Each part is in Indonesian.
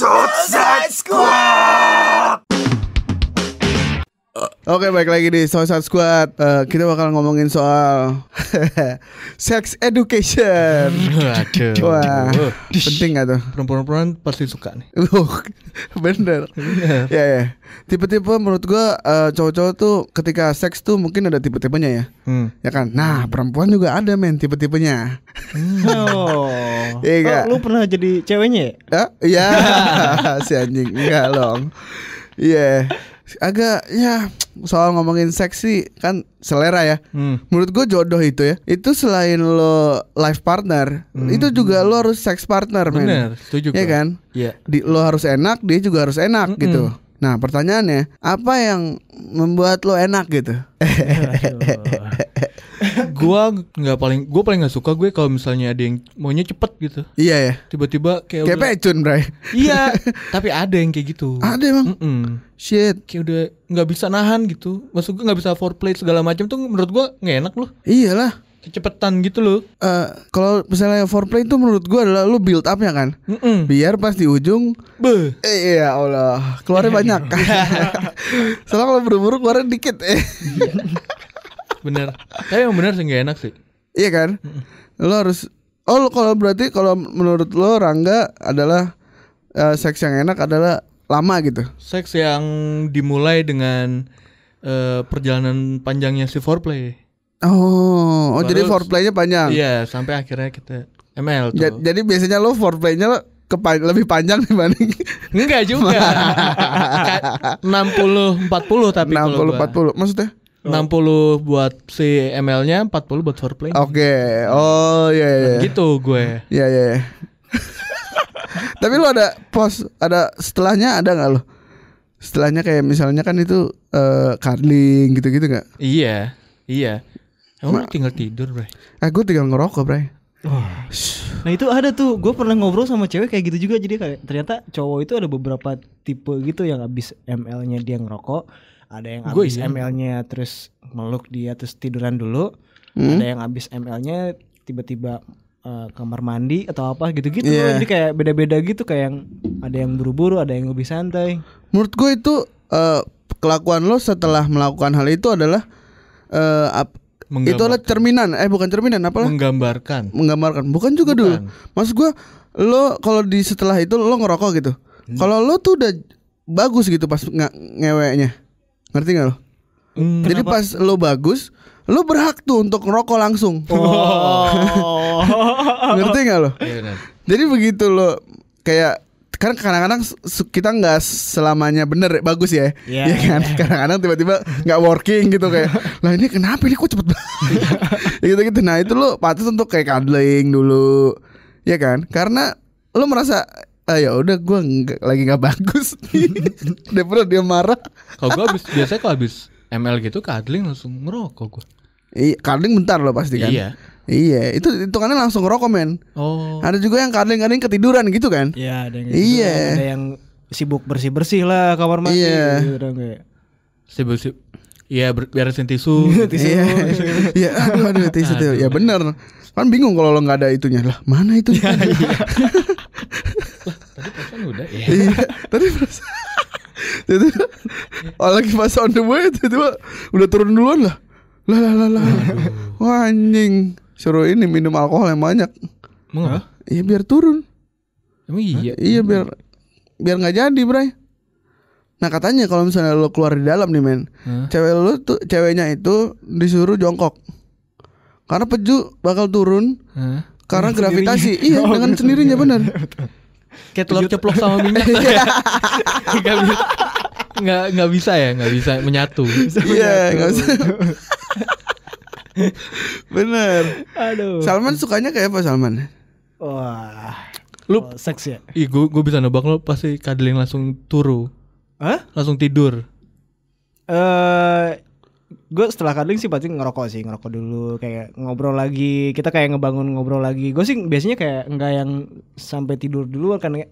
Southside Squad. Oke baik lagi di Southside Squad Eh, Kita bakal ngomongin soal Sex education Aduh. Wah penting gak tuh? Perempuan-perempuan pasti suka nih. Uh, Bener Ya ya Tipe-tipe menurut gua eh, Cowok-cowok tuh ketika seks tuh mungkin ada tipe-tipenya ya Hmm. Ya kan Nah perempuan juga ada men tipe-tipenya Oh. Iya? Oh, lu pernah jadi ceweknya ya? Ya, iya si anjing enggak dong. Iya. Agak ya soal ngomongin seks sih kan selera ya. Hmm. Menurut gue jodoh itu ya. Itu selain lo life partner, itu juga lo harus sex partner, men. Bener, setuju Iya gua. kan? Iya. Di, lo harus enak, dia juga harus enak gitu. Nah pertanyaannya, apa yang membuat lo enak gitu? gua nggak paling gua paling nggak suka gue kalau misalnya ada yang maunya cepet gitu. iya ya. Tiba-tiba kayak Kayak udah, pecun, Bray. Iya, tapi ada yang kayak gitu. Ada emang. Mm-mm. Shit. Kayak udah nggak bisa nahan gitu. Maksud gue nggak bisa foreplay segala macam tuh menurut gua nggak enak loh. Iyalah. Kecepetan gitu loh. Eh, kalau misalnya foreplay itu menurut gua adalah lo build up-nya kan. Mm-mm. Biar pas di ujung Beh. Eh, iya Allah Keluarnya banyak Soalnya kalau buru-buru keluarnya dikit eh. Bener. Tapi yang bener sih nggak enak sih. Iya kan Lo harus Oh kalau berarti Kalau menurut lo Rangga adalah eh, Seks yang enak adalah Lama gitu Seks yang dimulai dengan eh, perjalanan panjangnya si foreplay. Oh, oh Baru- jadi foreplaynya panjang Iya, sampai akhirnya kita ML tuh. Ja- Jadi biasanya lo foreplaynya lo lebih panjang dibanding Enggak juga. Ka- 60 40 tapi kalau 60 gua. 40 Maksudnya 60 buat si ML-nya, 40 buat foreplay. Oke Oh iya iya iya. Gitu gue. Iya iya. iya. Tapi lo ada pos ada setelahnya ada nggak lo? Setelahnya kayak misalnya kan itu eh cuddling gitu-gitu nggak? Iya, iya. Emang lu tinggal tidur, Bray. Ah gue tinggal ngerokok bray. Nah itu ada tuh, gue pernah ngobrol sama cewek kayak gitu juga Jadi kayak ternyata cowok itu ada beberapa tipe gitu yang abis ML-nya dia ngerokok Ada yang abis iya. ML-nya terus meluk dia terus tiduran dulu Hmm? Ada yang abis ML-nya tiba-tiba eh, kamar mandi atau apa gitu-gitu Iya. Jadi kayak beda-beda gitu kayak yang ada yang buru-buru, ada yang lebih santai Menurut gue itu eh kelakuan lo setelah melakukan hal itu adalah eh ap- itu adalah cerminan eh bukan cerminan apa Menggambarkan. menggambarkan bukan juga dulu maksud gue lo kalau di setelah itu lo ngerokok gitu kalau lo tuh udah bagus gitu pas nggak ngeweknya ngerti nggak lo Hmm. jadi pas lo bagus lo berhak tuh untuk ngerokok langsung Oh ngerti nggak lo Iya benar. jadi begitu lo kayak kan kadang-kadang kita nggak selamanya bener bagus ya, Iya, Iya kan? Kadang-kadang tiba-tiba nggak working gitu kayak, lah ini kenapa ini kok cepet banget? gitu gitu. Nah itu lo patut untuk kayak cuddling dulu, ya kan? Karena lo merasa, ah ya udah gue nggak- lagi nggak bagus, daripada dia marah. Kalau gue habis biasanya kalau habis ML gitu cuddling langsung ngerokok gue. Iya, cuddling bentar lo pasti kan? Iya. Iya, itu hitungannya langsung ngerokok men. Oh. Ada juga yang cuddling-cuddling ketiduran gitu kan? Iya ada yang Iya. Ada yang sibuk bersih-bersih lah kamar mandi Iya. gitu. Sibuk sib. Iya, ber- beresin tisu. Iya, iya, aduh, aduh, tisu, tisu. ya bener. Kan bingung kalau lo nggak ada itunya lah. Mana itu? Tadi perasaan udah. Iya. Iya, tadi pas itu oh, lagi pas on the way itu udah turun duluan lah. Lah lah lah lah. Wah anjing. Suruh ini minum alkohol yang banyak. Emang apa? Iya biar turun. Emang iya. Iya biar biar nggak jadi, Bray. Nah katanya kalau misalnya lo keluar di dalam nih men, Hah? cewek lo tuh ceweknya itu disuruh jongkok. Karena peju bakal turun Hah? karena gravitasi. Iya, dengan sendirinya benar. Kayak telur ceplok sama minyak. Nggak bisa. Nggak nggak bisa ya, nggak bisa menyatu. Iya, nggak usah. bener. Aduh. Salman sukanya kayak apa Salman? Wah. Lu Oh, seks ya? Ih, gue gue bisa nebak lo pasti cuddling langsung turu, Hah? langsung tidur. Eh gue setelah cuddling sih pasti ngerokok sih ngerokok dulu kayak ngobrol lagi kita kayak ngebangun ngobrol lagi gue sih biasanya kayak nggak yang sampai tidur dulu kan kayak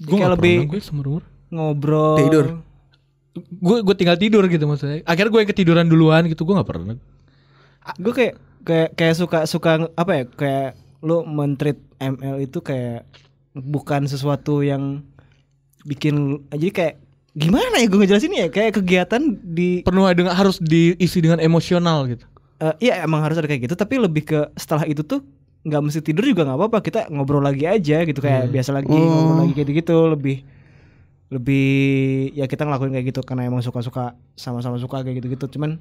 Gue kayak lebih gue ngobrol Tidur. Gue gue tinggal tidur gitu maksudnya. Akhirnya gue yang ketiduran duluan gitu, gue nggak pernah. gue kayak kayak kayak suka suka apa ya kayak lu mentreat ML itu kayak bukan sesuatu yang bikin jadi kayak gimana ya gue ngejelasin ya? Kayak kegiatan di Penuh dengan harus diisi dengan emosional gitu. eh, iya emang harus ada kayak gitu. Tapi lebih ke setelah itu tuh nggak mesti tidur juga nggak apa-apa. Kita ngobrol lagi aja gitu kayak biasa lagi ngobrol lagi kayak gitu lebih lebih ya kita ngelakuin kayak gitu. Karena emang suka-suka sama-sama suka kayak gitu-gitu. Cuman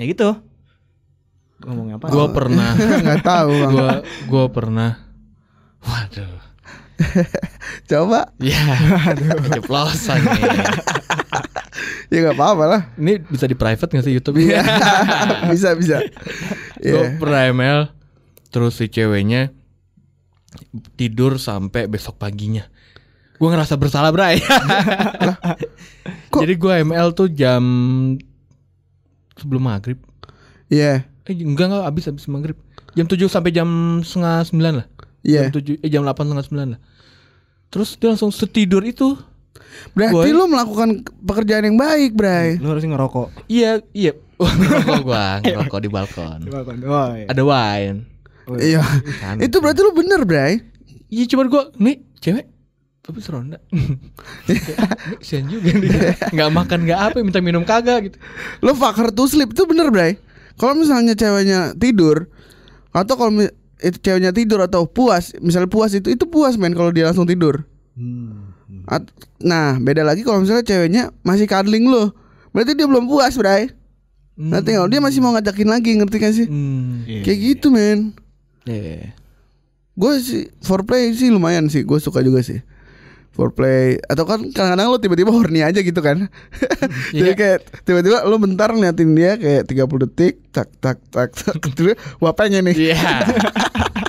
ya gitu. Ngomongnya apa? Gua pernah. Nggak tahu bang. gua gua pernah. Waduh. Coba Ya, keceplosan nih. ya nggak apa-apa lah. Ini bisa di private gak sih YouTube? Iya. bisa bisa. Gue Iya. pernah ML Terus si ceweknya Tidur sampai besok paginya Gue ngerasa bersalah bray Kok- Jadi gue ML tuh jam Sebelum maghrib Iya. Eh enggak enggak abis abis maghrib Jam 7 sampai jam setengah 9 lah Iya. Jam 7 Eh jam 8 setengah 9 lah Terus dia langsung setidur itu Berarti Boy. lu melakukan pekerjaan yang baik, Bray. lu harus ngerokok Iya iya Ngerokok gue Ngerokok di balkon oh, iya. Ada wine Iya. Kan. Itu berarti lu bener, Bray. Iya cuman gua nih cewek tapi seronda. Kesian juga nih. Nggak makan nggak apa minta minum kagak gitu. Lu fuck her to sleep itu bener, Bray. Kalau misalnya ceweknya tidur atau kalau itu ceweknya tidur atau puas, misalnya puas itu itu puas men kalau dia langsung tidur. Hmm. At- nah, beda lagi kalau misalnya ceweknya masih cuddling lu. Berarti dia belum puas, Bray. Nanti kalau dia masih mau ngajakin lagi, ngerti gak sih? Hmm. Kayak gitu, men. Iya. Gue sih foreplay sih lumayan sih, gue suka juga sih. Foreplay atau kan kadang-kadang lo tiba-tiba horny aja gitu kan. Jadi Iya. kayak tiba-tiba lo bentar ngeliatin dia kayak 30 detik, tak tak tak tak terus wah pengen nih. Iya.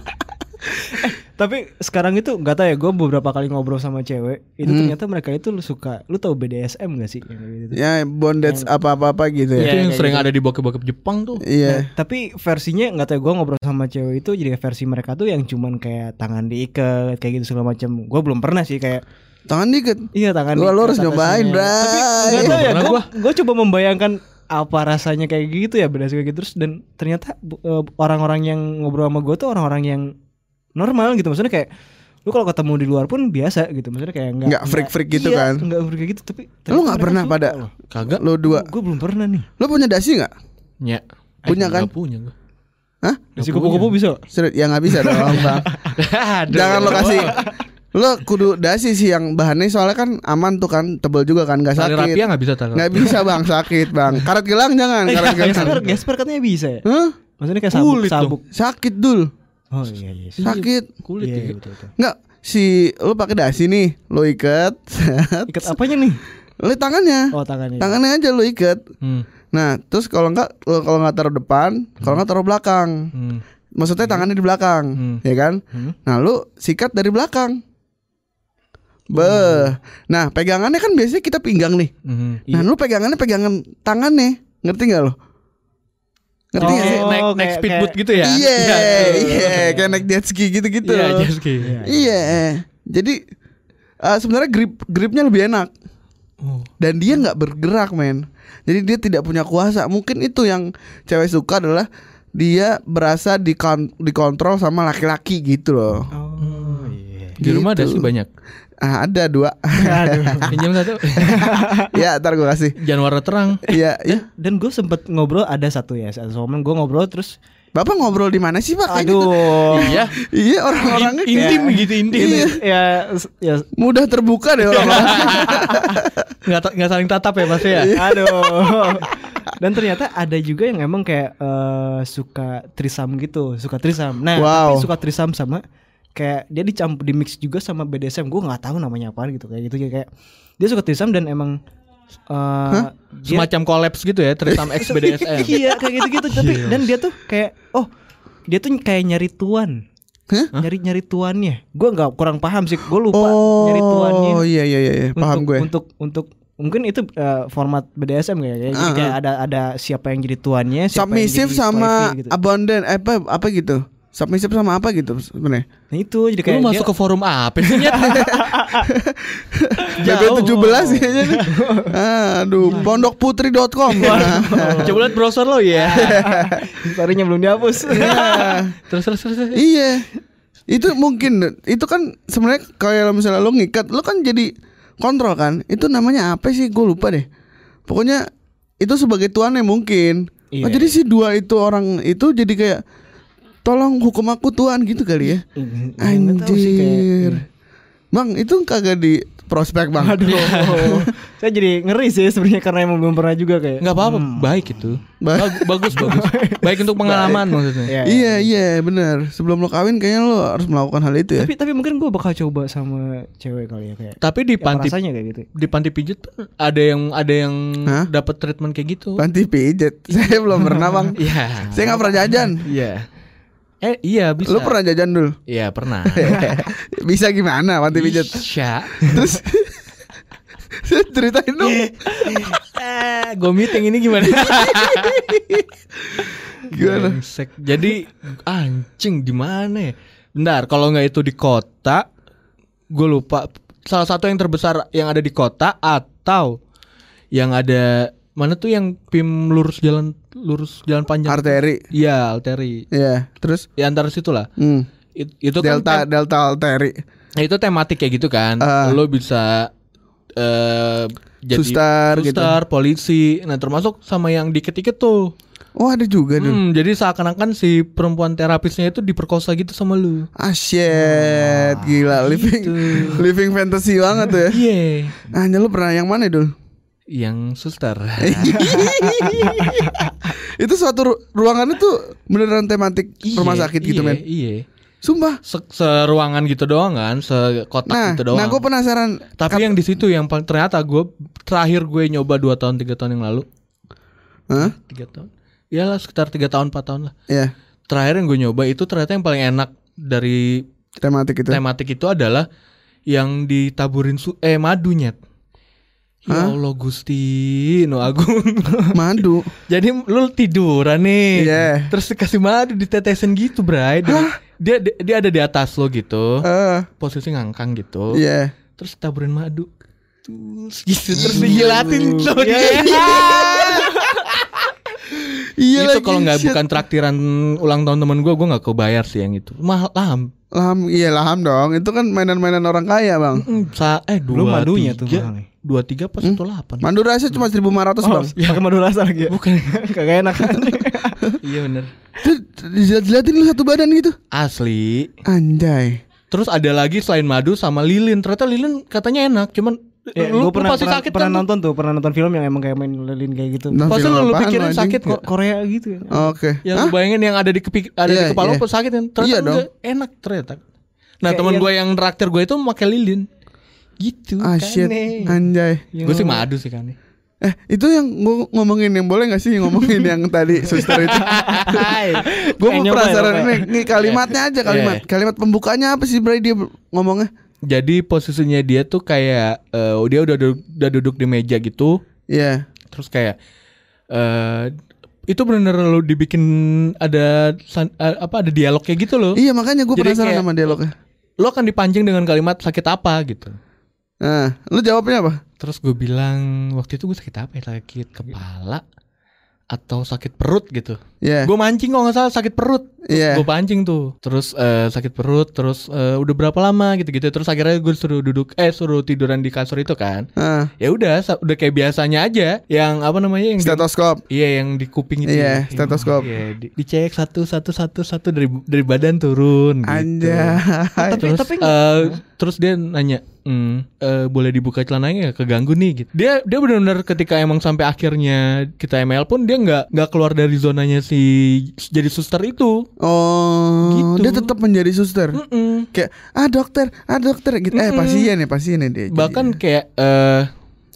Tapi sekarang itu nggak tahu ya gue beberapa kali ngobrol sama cewek itu Hmm. ternyata mereka itu lu suka lu tahu BDSM gak sih yang gitu? Ya bondage apa-apa-apa gitu Itu ya. Iya, yang sering gitu. ada di bokep-bokep Jepang tuh. Iya. Nah, tapi versinya nggak tahu gue ngobrol sama cewek itu jadi versi mereka tuh yang cuman kayak tangan diikat kayak gitu segala macam. Gue belum pernah sih kayak Tangan dikit. iya tangan. Lu- lu diikat harus nyobain. Bray. Tapi nggak tahu Belum ya gue gua. gue coba membayangkan apa rasanya kayak gitu ya beda kayak gitu terus dan ternyata eh, orang-orang yang ngobrol sama gue tuh orang-orang yang normal gitu maksudnya kayak lu kalau ketemu di luar pun biasa gitu maksudnya kayak nggak Nggak freak-freak gitu iya, kan? nggak freak gitu tapi Lu nggak pernah pada Kagak. lo dua. gue belum pernah nih Lo punya dasi nggak? Ya. Punya kan? Nggak punya gua. Hah? si kupu-kupu bisa Serius? Ya nggak bisa dong, Bang. Aduh. Jangan lo kasih Lo kudu dasi sih yang bahannya soalnya kan aman tuh kan Tebel juga kan Gak Tali sakit rapia nggak bisa tali. Nggak bisa bang sakit bang Karet gelang jangan Karet Gasper, gelang Gasper katanya bisa ya Hah? maksudnya kayak sabuk Kulit sabuk Sakit dul oh iya iya Sakit. Kulit Iya, ya. iya, betul, betul. Nggak Si lo pakai dasi nih Lo ikat ikat apanya nih? Lo tangannya. Oh tangannya. Tangannya aja lo ikat. Hmm. Nah terus kalau nggak lo kalau nggak taruh depan Kalau nggak taruh belakang. Hmm. Maksudnya tangannya di belakang Hmm. Ya kan? Hmm. Nah lu sikat dari belakang. Beh Nah pegangannya kan biasanya kita pinggang nih. Hmm. Nah lu pegangannya pegangan tangannya. Ngerti gak lo? Ngerti Oh, gak sih? Naik naik kayak- gitu ya? Iya betul. Iya Kayak naik jet ski gitu-gitu Iya, jet ski. Iya Jadi eh, sebenarnya grip gripnya lebih enak Oh. dan dia nggak bergerak men jadi dia tidak punya kuasa mungkin itu yang cewek suka adalah dia berasa dikon dikontrol sama laki-laki gitu loh oh iya Di rumah ada Gitu. sih banyak. ah, ada dua Pinjam satu. ya ntar gue kasih Jangan warna terang. Iya, iya. dan gue sempet ngobrol ada satu ya satu momen gue ngobrol terus Bapak ngobrol di mana sih pak? Kayak gitu. aduh Iya. Iya orang-orangnya In- intim kayak gitu intim. Iya. ya ya mudah terbuka deh orang-orang. Nggak nggak saling tatap ya pasti ya. aduh dan ternyata ada juga yang emang kayak eh, suka trisam gitu suka trisam nah Wow. tapi suka trisam sama kayak dia dicampur di mix juga sama BDSM gue nggak tahu namanya apa gitu kayak gitu kayak dia suka trisam dan emang dia- Semacam kolaps gitu ya, Trisam X BDSM. iya kayak gitu-gitu tapi dan dia tuh kayak oh dia tuh kayak nyari tuan Hah? nyari nyari tuannya gue nggak kurang paham sih gue lupa nyari tuannya Oh iya iya iya, iya. paham untuk, gue. untuk untuk mungkin itu eh, format BDSM kayak ya. Jadi Ah, kayak ada ada siapa yang jadi tuannya, siapa Submissive yang jadi sama gitu. abundant eh, apa apa gitu. Submissive sama apa gitu sebenarnya? Nah itu jadi kayak Lu dia, masuk ke forum apa sih Nyet? BB 17 kayaknya nih. Aduh, pondokputri.com. Coba lihat browser lo ya. story-nya belum dihapus. Iya. terus terus terus. terus. Iya. Itu mungkin itu kan sebenarnya kalau misalnya lo ngikat, lo kan jadi kontrol kan. Itu namanya apa sih? Gue lupa deh. Pokoknya itu sebagai tuannya mungkin. Iya. Oh, jadi si dua itu orang itu jadi kayak tolong hukum aku tuan gitu kali ya. Tahu sih, kayak- Anjir. Bang, itu kagak di prospek bang. Aduh. saya jadi ngeri sih sebenarnya karena emang belum pernah juga kayak. nggak apa-apa Hmm. baik itu Ba- Bag- bagus bagus baik untuk pengalaman maksudnya Iya, Iya iya benar. Sebelum lo kawin kayaknya lo harus melakukan hal itu ya. Tapi tapi mungkin gue bakal coba sama cewek kali ya kayak. tapi di panti rasanya kayak gitu. di panti pijat ada yang ada yang dapat treatment kayak gitu Panti pijet. Saya belum pernah bang. iya Saya nggak pernah jajan. iya eh iya bisa Lo pernah jajan dulu? iya pernah Bisa gimana panti pijet? Isya. Terus ceritain dong. eh, gue meeting ini gimana? Gimana? Brengsek. Jadi anjing di mana ya? Bentar, kalau nggak itu di kota, gue lupa. Salah satu yang terbesar yang ada di kota atau yang ada mana tuh yang pim lurus jalan lurus jalan panjang? Arteri. Iya, arteri. Iya. Terus? Ya antara situ lah. Hmm. It- itu Delta kan Delta arteri. Nah, itu tematik kayak gitu kan. Ah. Lo bisa eh jadi Suster gitu. suster, polisi. Nah, termasuk sama yang dikit-dikit tuh. Oh ada juga dulu. Hmm, jadi seakan-akan si perempuan terapisnya itu diperkosa gitu sama lu. Ah shit, gila living living fantasy banget tuh ya. Iya. Hanya lu pernah yang mana dulu? Yang suster. Itu suatu ru- ruangan itu beneran tematik rumah sakit gitu iya, men. Iya. Sumpah. Se seruangan gitu doang kan, sekotak Nah, gitu doang. nah gue penasaran. Tapi yang di situ yang ternyata gue terakhir gue nyoba 2 tahun 3 tahun yang lalu. Hah? 3 tahun. Iyalah sekitar 3 tahun 4 tahun lah. Ya, Terakhir yang gue nyoba itu ternyata yang paling enak dari tematik itu. tematik itu adalah yang ditaburin su eh madu Ya Allah Gusti, no Agung. Madu. Jadi lu tiduran nih. Iya. Terus dikasih madu ditetesin gitu, Bray. Dia, dia dia ada di atas lo gitu. Eh, Posisi ngangkang gitu. iya. Terus taburin madu. Terus gitu terus dijilatin tuh. Iya itu lagi, kalau nggak bukan traktiran ulang tahun temen gue, gue nggak kebayar sih yang itu. Mahal laham. Laham, iya laham dong. Itu kan mainan-mainan orang kaya bang. Mm, Sa eh dua Belum madunya tuh tiga, mahal nih. Dua tiga pas satu delapan. Mandu rasa cuma 1500 bang. Pakai madu rasa lagi ya? Bukan. Kagak enak. iya bener. Dijilat-jilatin lu satu badan gitu. Asli. Anjay. Terus ada lagi selain madu sama lilin. Ternyata lilin katanya enak, cuman Ya, lu, gue pernah, lu pasti pernah, sakit pernah kan? lu? nonton tuh, pernah nonton film yang emang kayak main lilin kayak gitu. Nah, Pasti lu, lu pikirin lu, anjing? sakit Kok kok. Korea gitu ya? Oke. Yang Hah? lu bayangin yang ada di kepik ada Iya, di kepala iya. lu sakit kan? Ternyata Iya enggak, enak ternyata. Nah, teman yang- gue yang traktir gue itu pakai lilin. Gitu Ah kan shit. nih. Anjay. Gue sih madu sih kan nih. Eh itu yang gua ngomongin yang boleh gak sih ngomongin yang tadi suster itu? Gue nyoba ya, penasaran Pak? nih, nih kalimatnya aja kalimat. Iya. Kalimat pembukanya apa sih Bray dia ngomongnya? Jadi posisinya dia tuh kayak eh, dia udah du- udah duduk di meja gitu, Iya. terus kayak eh itu bener lu dibikin ada san- eh, apa ada dialog kayak gitu loh. Iya makanya gue penasaran kayak- sama dialognya. Lo akan dipancing dengan kalimat sakit apa gitu. Nah, lu jawabnya apa? Terus gue bilang waktu itu gue sakit apa ya? Sakit kepala atau sakit perut gitu. Iya. Gue mancing kok nggak salah sakit perut. Iya. Gue pancing tuh. Terus eh, sakit perut. Terus eh, udah berapa lama gitu-gitu. Terus akhirnya gue suruh duduk eh suruh tiduran di kasur itu kan. Ah, Ya udah udah kayak biasanya aja. Yang apa namanya yang di- stetoskop. Iya yang di kuping itu. Iya, ya. stetoskop. Iya, di- dicek satu satu satu satu dari dari badan turun. Gitu. Anjay. Tapi- Terus tapi- eh, terus dia nanya, "Hmm, eh, boleh dibuka celananya nggak? Keganggu nih." Gitu. Dia dia benar-benar ketika emang sampai akhirnya kita ML pun dia nggak nggak keluar dari zonanya si jadi suster itu. Oh, Gitu. dia tetap menjadi suster. Mm-mm. Kayak ah dokter, ah dokter gitu. Eh Mm-mm. pasien ya pasien ya dia. Bahkan kayak eh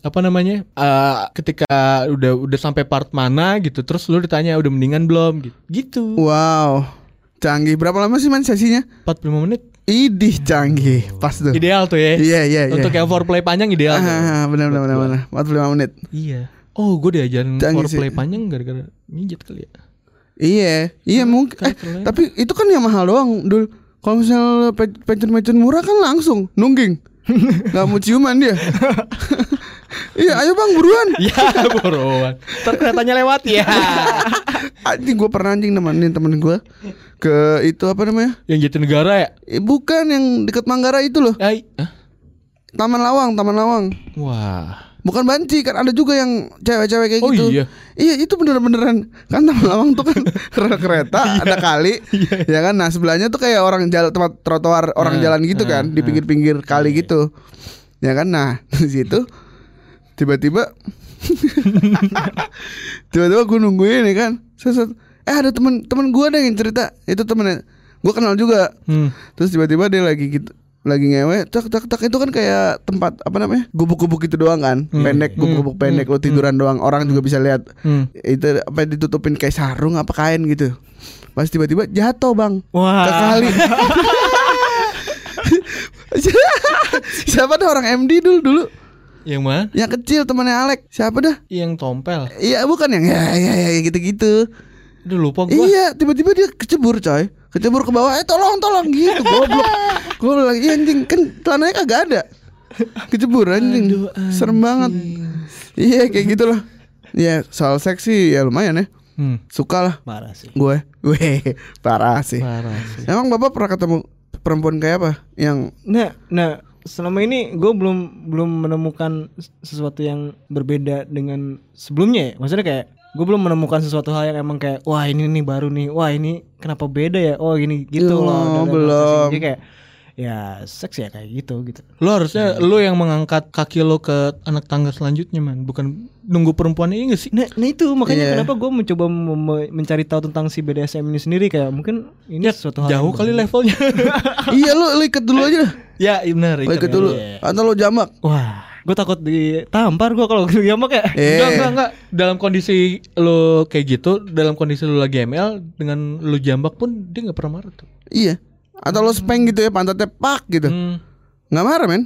apa namanya? eh, ketika udah udah sampai part mana gitu, terus lu ditanya udah mendingan belum gitu. Gitu. Wow, canggih. Berapa lama sih man sesinya? 45 menit. Idih canggih, pas tuh. Ideal tuh ya. Iya iya iya. Untuk yang foreplay panjang ideal. tuh. Ah, benar benar benar benar. 45 menit. Iya. Oh, gue diajarin Canggih sih. foreplay panjang gara-gara mijet kali ya. Iya, iya mungkin. Eh, tapi itu kan yang mahal doang, dul. Kalau misalnya pe- pecun-pecun murah kan langsung nungging. Gak mau ciuman dia. iya, ayo bang buruan. Ya, buruan. Ntar keretanya lewat ya. Anjing gue pernah anjing nemenin temen gue ke itu apa namanya? yang Jatinegara ya? Eh, bukan yang dekat Manggarai itu loh. Ay? Taman Lawang, Taman Lawang. Wah. Bukan banci kan ada juga yang cewek-cewek kayak Oh gitu. iya. Iya itu bener-beneran kan Taman Lawang tuh kan rel kereta ada kali ya kan. Nah sebelahnya tuh kayak orang jalan tempat trotoar orang Nah, jalan gitu kan nah, di pinggir-pinggir kali gitu. Ya kan. Nah di situ tiba-tiba tiba-tiba gue nungguin nih kan. Set, set. Eh ada temen temen gue deh yang cerita. Itu temennya. Gue kenal juga. Hmm. Terus tiba-tiba dia lagi gitu lagi ngewe tak tak tak itu kan kayak tempat apa namanya gubuk-gubuk gitu doang kan? Pendek gubuk-gubuk pendek lo tiduran doang. Orang juga bisa lihat. Hmm. itu apa ditutupin kayak sarung apa kain gitu. Pas tiba-tiba jatuh bang. Wah. ke kali siapa tuh orang MD dulu dulu? Yang mana? yang kecil temannya Alek. Siapa dah? Yang tompel. iya bukan yang ya ya ya gitu-gitu Udah lupa gua. Iya, tiba-tiba dia kecebur coy. Kecebur ke bawah, eh tolong tolong gitu goblok. Gue bilang, "Iya anjing, kan celananya kagak ada." Kecebur anjing. Serem banget. Iya, kayak gitu loh. Iya, soal seksi ya lumayan ya. Hmm. Suka lah Parah sih. gue. Gue parah sih. Parah sih. Emang Bapak pernah ketemu perempuan kayak apa? Yang Nah, nah selama ini gue belum belum menemukan sesuatu yang berbeda dengan sebelumnya ya. Maksudnya kayak gue belum menemukan sesuatu hal yang emang kayak wah ini nih baru nih, wah ini kenapa beda ya? Oh gini gitu Oh, loh. Dan- dan belum. proses. Jadi kayak ya seks ya kayak gitu gitu. Lo harusnya lo yang mengangkat kaki lo ke anak tangga selanjutnya man, bukan nunggu perempuan ini gak sih? Nah, nah itu makanya Iya. kenapa gue mencoba mencari tahu tentang si BDSM ini sendiri kayak mungkin ini Ya, sesuatu hal jauh yang kali levelnya. Iya lu, lu ikat dulu aja ya, iya benar. Ikat ikat dulu. Atau lu jamak. Wah, gue takut ditampar gue kalau gue yamak ya. Eh. Enggak, enggak, enggak. Dalam kondisi lo kayak gitu, dalam kondisi lo lagi ML dengan lo jambak pun dia nggak pernah marah tuh. Iya. Atau lu speng gitu ya pantatnya pak gitu. Hmm. nggak marah men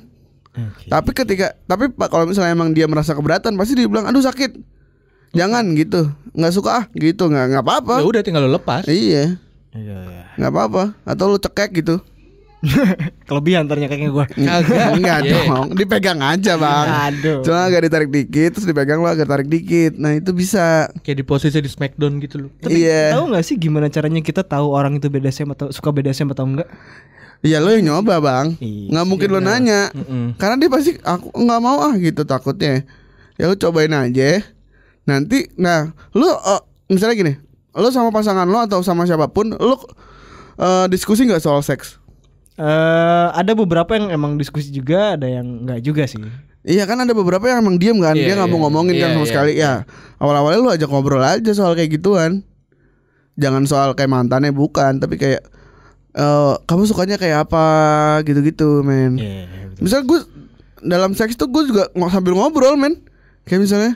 tapi ketika tapi pak kalau misalnya emang dia merasa keberatan pasti dia bilang aduh sakit jangan gitu nggak suka ah gitu nggak nggak apa-apa Ya udah tinggal lo lepas. iya Iya, iya. nggak apa-apa atau lu cekek gitu Kelebihan ternyata kayaknya gue. Kagak. nggak Iya. dong dipegang aja bang Aduh. cuma agak ditarik dikit terus dipegang lo agak tarik dikit nah itu bisa Kayak di posisi di Smackdown gitu lo. Tapi iya tahu nggak sih gimana caranya kita tahu orang itu BDSM atau suka BDSM atau enggak? iya lo yang nyoba bang Iya, nggak mungkin lo nanya Mm-mm. karena dia pasti aku nggak mau ah gitu takutnya ya lu cobain aja nanti nah lu eh, misalnya gini lu sama pasangan lo atau sama siapa pun lu eh, diskusi nggak soal seks Eh ada beberapa yang emang diskusi juga, ada yang enggak juga sih. Iya kan ada beberapa yang emang diem kan. Iya, dia nggak mau iya. ngomongin kan Iya, sama iya, sekali. Ya awal-awalnya lu ajak ngobrol aja soal kayak gituan. Jangan soal kayak mantannya bukan. Tapi kayak eh kamu sukanya kayak apa gitu-gitu men. Iya. misal gue dalam seks tuh gue juga ng- sambil ngobrol men. Kayak misalnya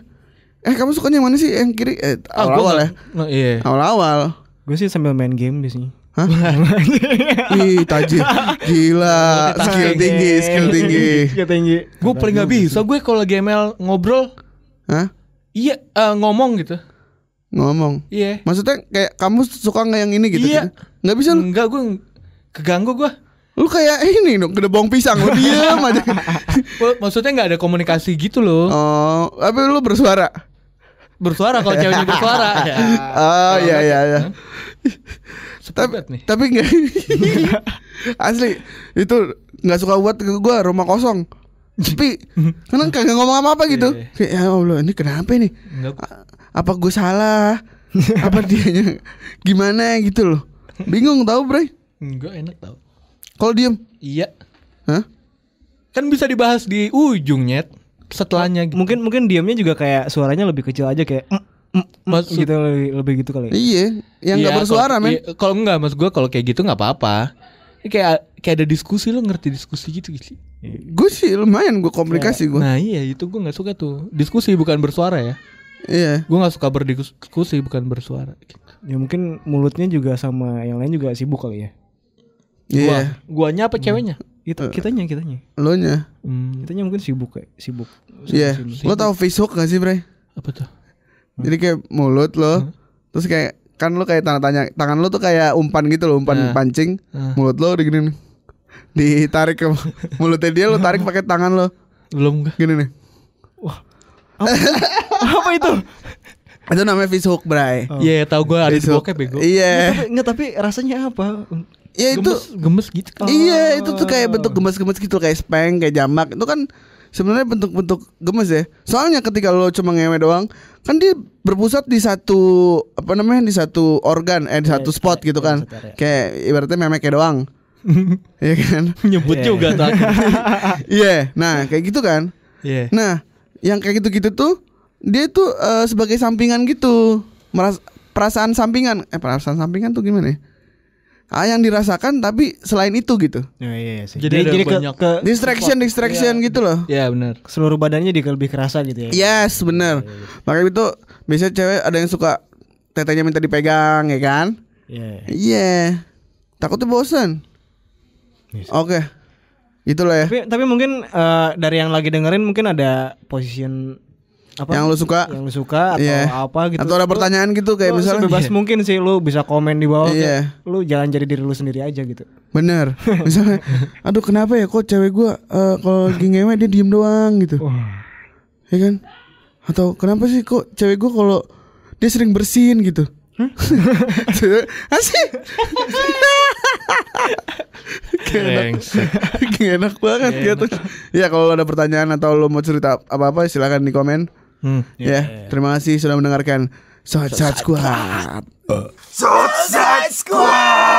eh kamu sukanya yang mana sih? Yang kiri? Eh awal-awal. ya. Nggak- nggak- Iya. awal-awal. Gue sih sambil main game biasanya. Hah? Ih tajir Gila Skill tinggi Skill tinggi Skill tinggi. Gue paling nggak bisa. Gue kalau lagi ML ngobrol, Hah? iya eh, ngomong gitu. Ngomong Iya. Maksudnya kayak kamu suka nggak yang ini gitu Iya. Nggak bisa lu Enggak, gue keganggu gue. Lu kayak ini dong Gede bawang pisang Lu diem aja Maksudnya nggak ada komunikasi gitu loh. Oh Tapi lu bersuara Bersuara kalau ceweknya bersuara. ya. Oh iya iya iya tapi nih. tapi nggak asli itu nggak suka buat gua rumah kosong sepi karena kagak ngomong apa apa gitu Iya. kayak ya allah ini kenapa nih Enggak. A- apa gue salah apa dia gimana gitu loh bingung tau bre Enggak enak tau. kalau diem Iya. Hah? Kan bisa dibahas di ujung nyet. Setelahnya gitu. Mungkin mungkin diamnya juga kayak suaranya lebih kecil aja kayak mm, Maksud- gitu lebih, lebih gitu kali. iya yang nggak Iya, bersuara kalau- men iya, Kalau enggak mas gue kalau kayak gitu nggak apa-apa. Kayak kayak ada diskusi lo ngerti diskusi gitu gitu. gue sih lumayan gue komunikasi gue Nah iya itu gue nggak suka tuh diskusi bukan bersuara ya. iya Gue nggak suka berdiskusi bukan bersuara. Gitu. Ya mungkin mulutnya juga sama yang lain juga sibuk kali ya. iya Gua, guanya apa ceweknya? Itu kitanya kitanya. lo nya Hmm, Kitanya mungkin sibuk kayak sibuk. iya lo tau Facebook gak sih bre apa tuh? Jadi kayak mulut lo, terus kayak kan lo kayak tanda tanya tangan lo tuh kayak umpan gitu loh, umpan Nah. pancing. Nah. Mulut lo digini nih. Ditarik ke mulutnya dia lo tarik pakai tangan lo. Belum enggak. Gini nih. Apa itu? Itu namanya fish hook, Bray. Iya tahu gue ada di Fish hook. bokep bego. Iya. Tapi enggak tapi rasanya apa? Ya itu gemes, gemes gitu. Iya itu tuh kayak bentuk gemes-gemes gitu kayak speng kayak jamak itu kan sebenarnya bentuk-bentuk gemes ya. Soalnya ketika lo cuma ngewe doang kan dia berpusat di satu apa namanya di satu organ eh di satu spot gitu kan. satu area. Kayak ibaratnya memeknya doang. Iya kan? Nyebut juga tuh. Iya. Nah kayak gitu kan. Iya. Nah yang kayak gitu-gitu tuh dia tuh eh, sebagai sampingan gitu. Meras perasaan sampingan eh perasaan sampingan tuh gimana ya? Ah yang dirasakan tapi selain itu gitu. Oh, iya, iya sih. Jadi ada ke, banyak- ke Distraction, distraction gitu loh. Iya benar. seluruh badannya di lebih kerasa gitu ya. Yes, bener. Makanya itu biasanya cewek ada yang suka tetenya minta dipegang, ya kan? Iya. Iya. Takutnya bosan. Yes. Oke. Gitulah ya. Tapi tapi mungkin eh, dari yang lagi dengerin mungkin ada position apa Yang lu suka. yang lu suka atau Iya. apa gitu. Atau ada Lu- pertanyaan gitu kayak lu misalnya sebebas mungkin sih lu bisa komen di bawah Iya. kayak, lu jangan jadi diri lu sendiri aja gitu. Bener. Misalnya, aduh kenapa ya kok cewek gua eh, kalau lagi ngewe dia diem doang gitu. Ya kan? Atau kenapa sih kok cewek gua kalau dia sering bersin gitu. Asik. Brengsek. Gak enak banget gitu. Ya kalau ada pertanyaan atau lo mau cerita apa-apa silakan di komen. Hmm. Ya, terima kasih sudah mendengarkan Sot Squad. Suicide Squad!